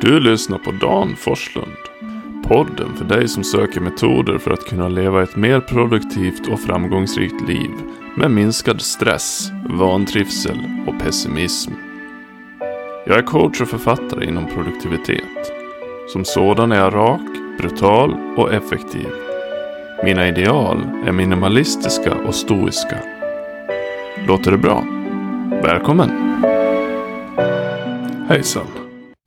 Du lyssnar på Dan Forslund. Podden för dig som söker metoder för att kunna leva ett mer produktivt och framgångsrikt liv med minskad stress, vantrivsel och pessimism. Jag är coach och författare inom produktivitet. Som sådan är jag rak, brutal och effektiv. Mina ideal är minimalistiska och stoiska. Låter det bra? Välkommen! Hejsan!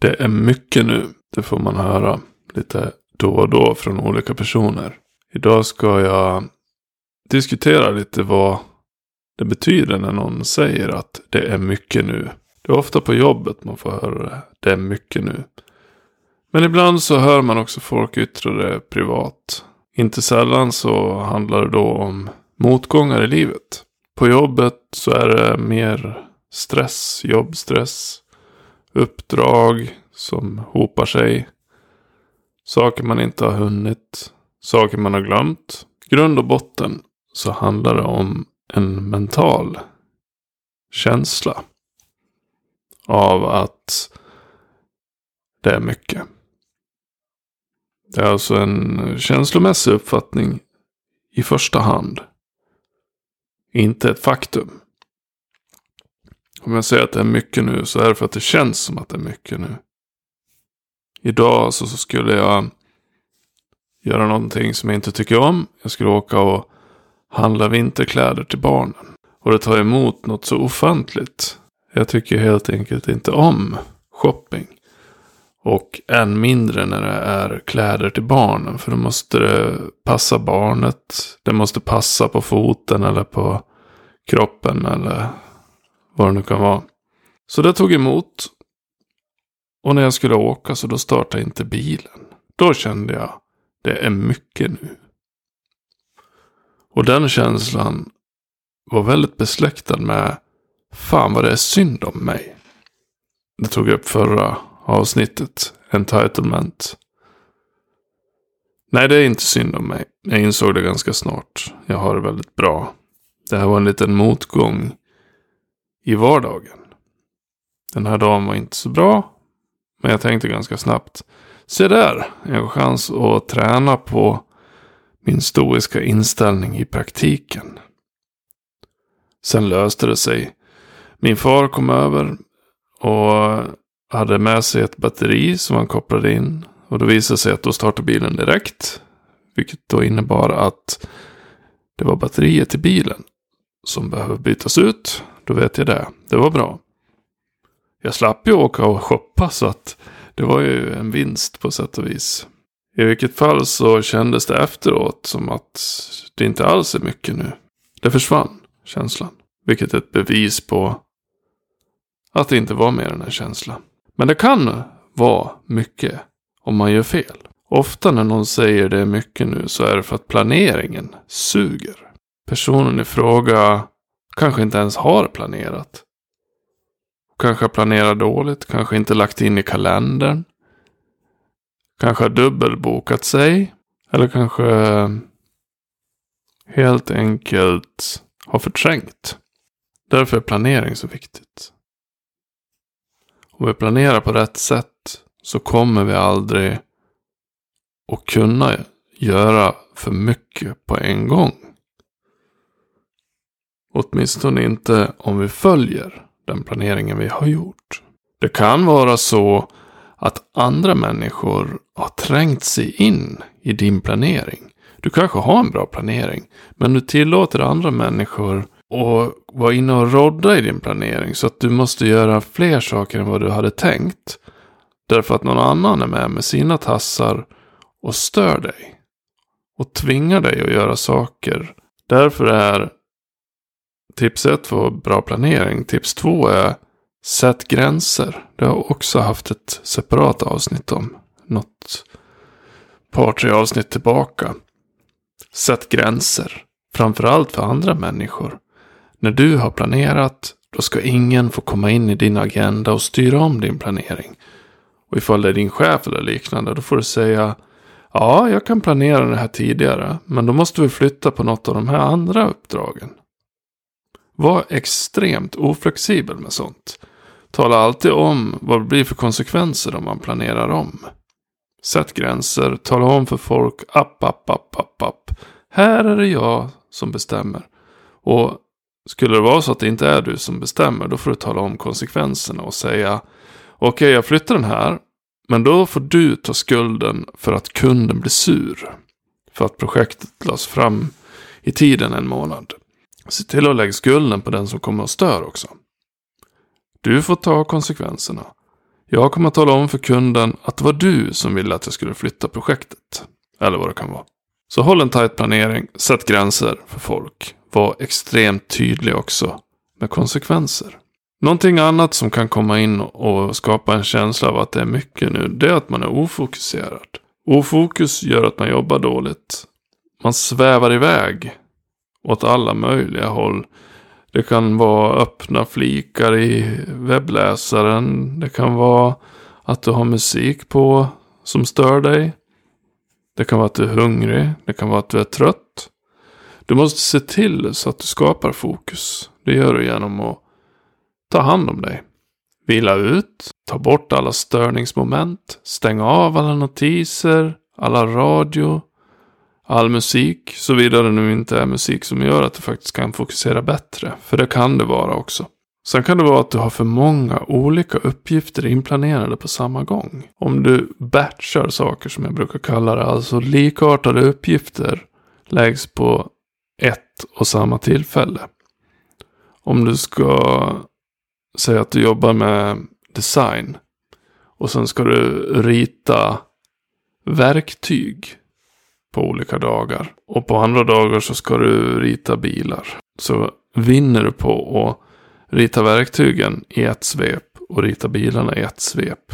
Det är mycket nu. Det får man höra lite då och då från olika personer. Idag ska jag diskutera lite vad det betyder när någon säger att det är mycket nu. Det är ofta på jobbet man får höra det. Det är mycket nu. Men ibland så hör man också folk yttra det privat. Inte sällan så handlar det då om motgångar i livet. På jobbet så är det mer stress, jobbstress, uppdrag som hopar sig. Saker man inte har hunnit, saker man har glömt. Grund och botten så handlar det om en mental känsla av att det är mycket. Det är alltså en känslomässig uppfattning i första hand. Inte ett faktum. Om jag säger att det är mycket nu så är det för att det känns som att det är mycket nu. Idag så, så skulle jag göra någonting som jag inte tycker om. Jag skulle åka och handla vinterkläder till barnen. Och det tar emot något så ofantligt. Jag tycker helt enkelt inte om shopping. Och än mindre när det är kläder till barnen. För då måste det passa barnet. Det måste passa på foten eller på kroppen eller vad det nu kan vara. Så det tog emot. Och när jag skulle åka så då startade inte bilen. Då kände jag, det är mycket nu. Och den känslan var väldigt besläktad med, fan vad det är synd om mig. Det tog jag upp förra avsnittet, entitlement. Nej, det är inte synd om mig. Jag insåg det ganska snart. Jag har det väldigt bra. Det här var en liten motgång i vardagen. Den här dagen var inte så bra. Men jag tänkte ganska snabbt. Se där, en chans att träna på min stoiska inställning i praktiken. Sen löste det sig. Min far kom över och hade med sig ett batteri som han kopplade in. Och det visade sig att då startade bilen direkt. Vilket då innebar att det var batteriet i bilen som behöver bytas ut. Då vet jag det. Det var bra. Jag slapp ju åka och shoppa så att det var ju en vinst på sätt och vis. I vilket fall så kändes det efteråt som att det inte alls är mycket nu. Det försvann, känslan. Vilket är ett bevis på att det inte var mer än en känsla. Men det kan vara mycket om man gör fel. Ofta när någon säger det är mycket nu så är det för att planeringen suger. Personen i fråga kanske inte ens har planerat. Kanske har planerat dåligt, kanske inte lagt in i kalendern. Kanske har dubbelbokat sig. Eller kanske helt enkelt har förträngt. Därför är planering så viktigt. Om vi planerar på rätt sätt så kommer vi aldrig att kunna göra för mycket på en gång. Åtminstone inte om vi följer den planeringen vi har gjort. Det kan vara så att andra människor har trängt sig in i din planering. Du kanske har en bra planering, men du tillåter andra människor att vara inne och rodda i din planering. Så att du måste göra fler saker än vad du hade tänkt. Därför att någon annan är med med sina tassar och stör dig. Och tvingar dig att göra saker. Därför är tips ett var bra planering. Tips två är sätt gränser. Det har jag också haft ett separat avsnitt om. Något par, tre avsnitt tillbaka. Sätt gränser. Framförallt för andra människor. När du har planerat, då ska ingen få komma in i din agenda och styra om din planering. Och ifall det är din chef eller liknande, då får du säga Ja, jag kan planera det här tidigare, men då måste vi flytta på något av de här andra uppdragen. Var extremt oflexibel med sånt. Tala alltid om vad det blir för konsekvenser om man planerar om. Sätt gränser, tala om för folk, app, app, app, app, app. Här är det jag som bestämmer. Och skulle det vara så att det inte är du som bestämmer, då får du tala om konsekvenserna och säga okej, okay, jag flyttar den här, men då får du ta skulden för att kunden blir sur. För att projektet lades fram i tiden en månad. Se till att lägga skulden på den som kommer och stör också. Du får ta konsekvenserna. Jag kommer att tala om för kunden att det var du som ville att jag skulle flytta projektet. Eller vad det kan vara. Så håll en tight planering, sätt gränser för folk. Var extremt tydlig också med konsekvenser. Någonting annat som kan komma in och skapa en känsla av att det är mycket nu, det är att man är ofokuserad. Ofokus gör att man jobbar dåligt. Man svävar iväg åt alla möjliga håll. Det kan vara öppna flikar i webbläsaren. Det kan vara att du har musik på som stör dig. Det kan vara att du är hungrig. Det kan vara att du är trött. Du måste se till så att du skapar fokus. Det gör du genom att ta hand om dig. Vila ut, ta bort alla störningsmoment, Stäng av alla notiser, alla radio, all musik, såvida det nu inte är musik som gör att du faktiskt kan fokusera bättre. För det kan det vara också. Sen kan det vara att du har för många olika uppgifter inplanerade på samma gång. Om du batchar saker som jag brukar kalla det, alltså likartade uppgifter läggs på ett och samma tillfälle. Om du ska säga att du jobbar med design och sen ska du rita verktyg på olika dagar. Och på andra dagar så ska du rita bilar. Så vinner du på att rita verktygen i ett svep och rita bilarna i ett svep.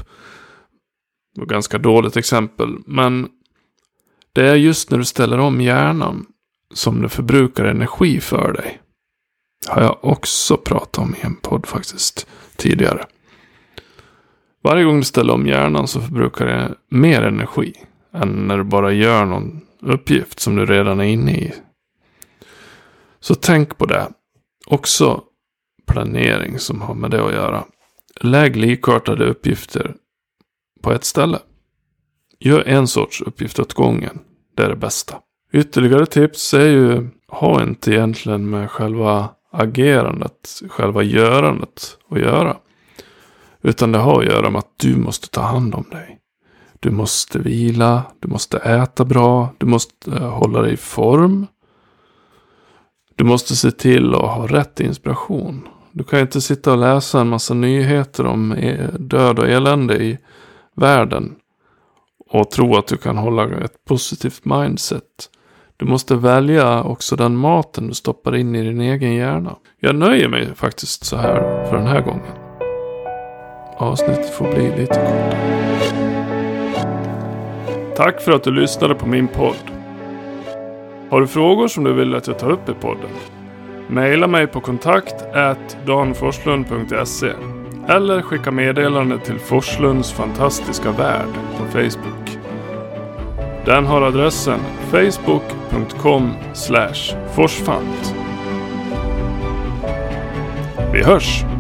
Det var ganska dåligt exempel, men det är just när du ställer om hjärnan som det förbrukar energi för dig. Det Har jag också pratat om i en podd faktiskt tidigare. Varje gång du ställer om hjärnan så förbrukar det mer energi än när du bara gör någon uppgift som du redan är inne i. Så tänk på det. Också planering som har med det att göra. Lägg likartade uppgifter på ett ställe. Gör en sorts uppgift åt gången. Det är det bästa. Ytterligare tips är ju, ha inte egentligen med själva agerandet, själva görandet att göra. Utan det har att göra med att du måste ta hand om dig. Du måste vila, du måste äta bra, du måste eh, hålla dig i form. Du måste se till att ha rätt inspiration. Du kan inte sitta och läsa en massa nyheter om eh, död och elände i världen. Och tro att du kan hålla ett positivt mindset. Du måste välja också den maten du stoppar in i din egen hjärna. Jag nöjer mig faktiskt så här för den här gången. Avsnittet får bli lite kortare. Tack för att du lyssnade på min podd. Har du frågor som du vill att jag tar upp i podden? Maila mig på kontakt danforslund.se eller skicka meddelande till Forslunds fantastiska värld på Facebook. Den har adressen facebook.com forsfant. Vi hörs!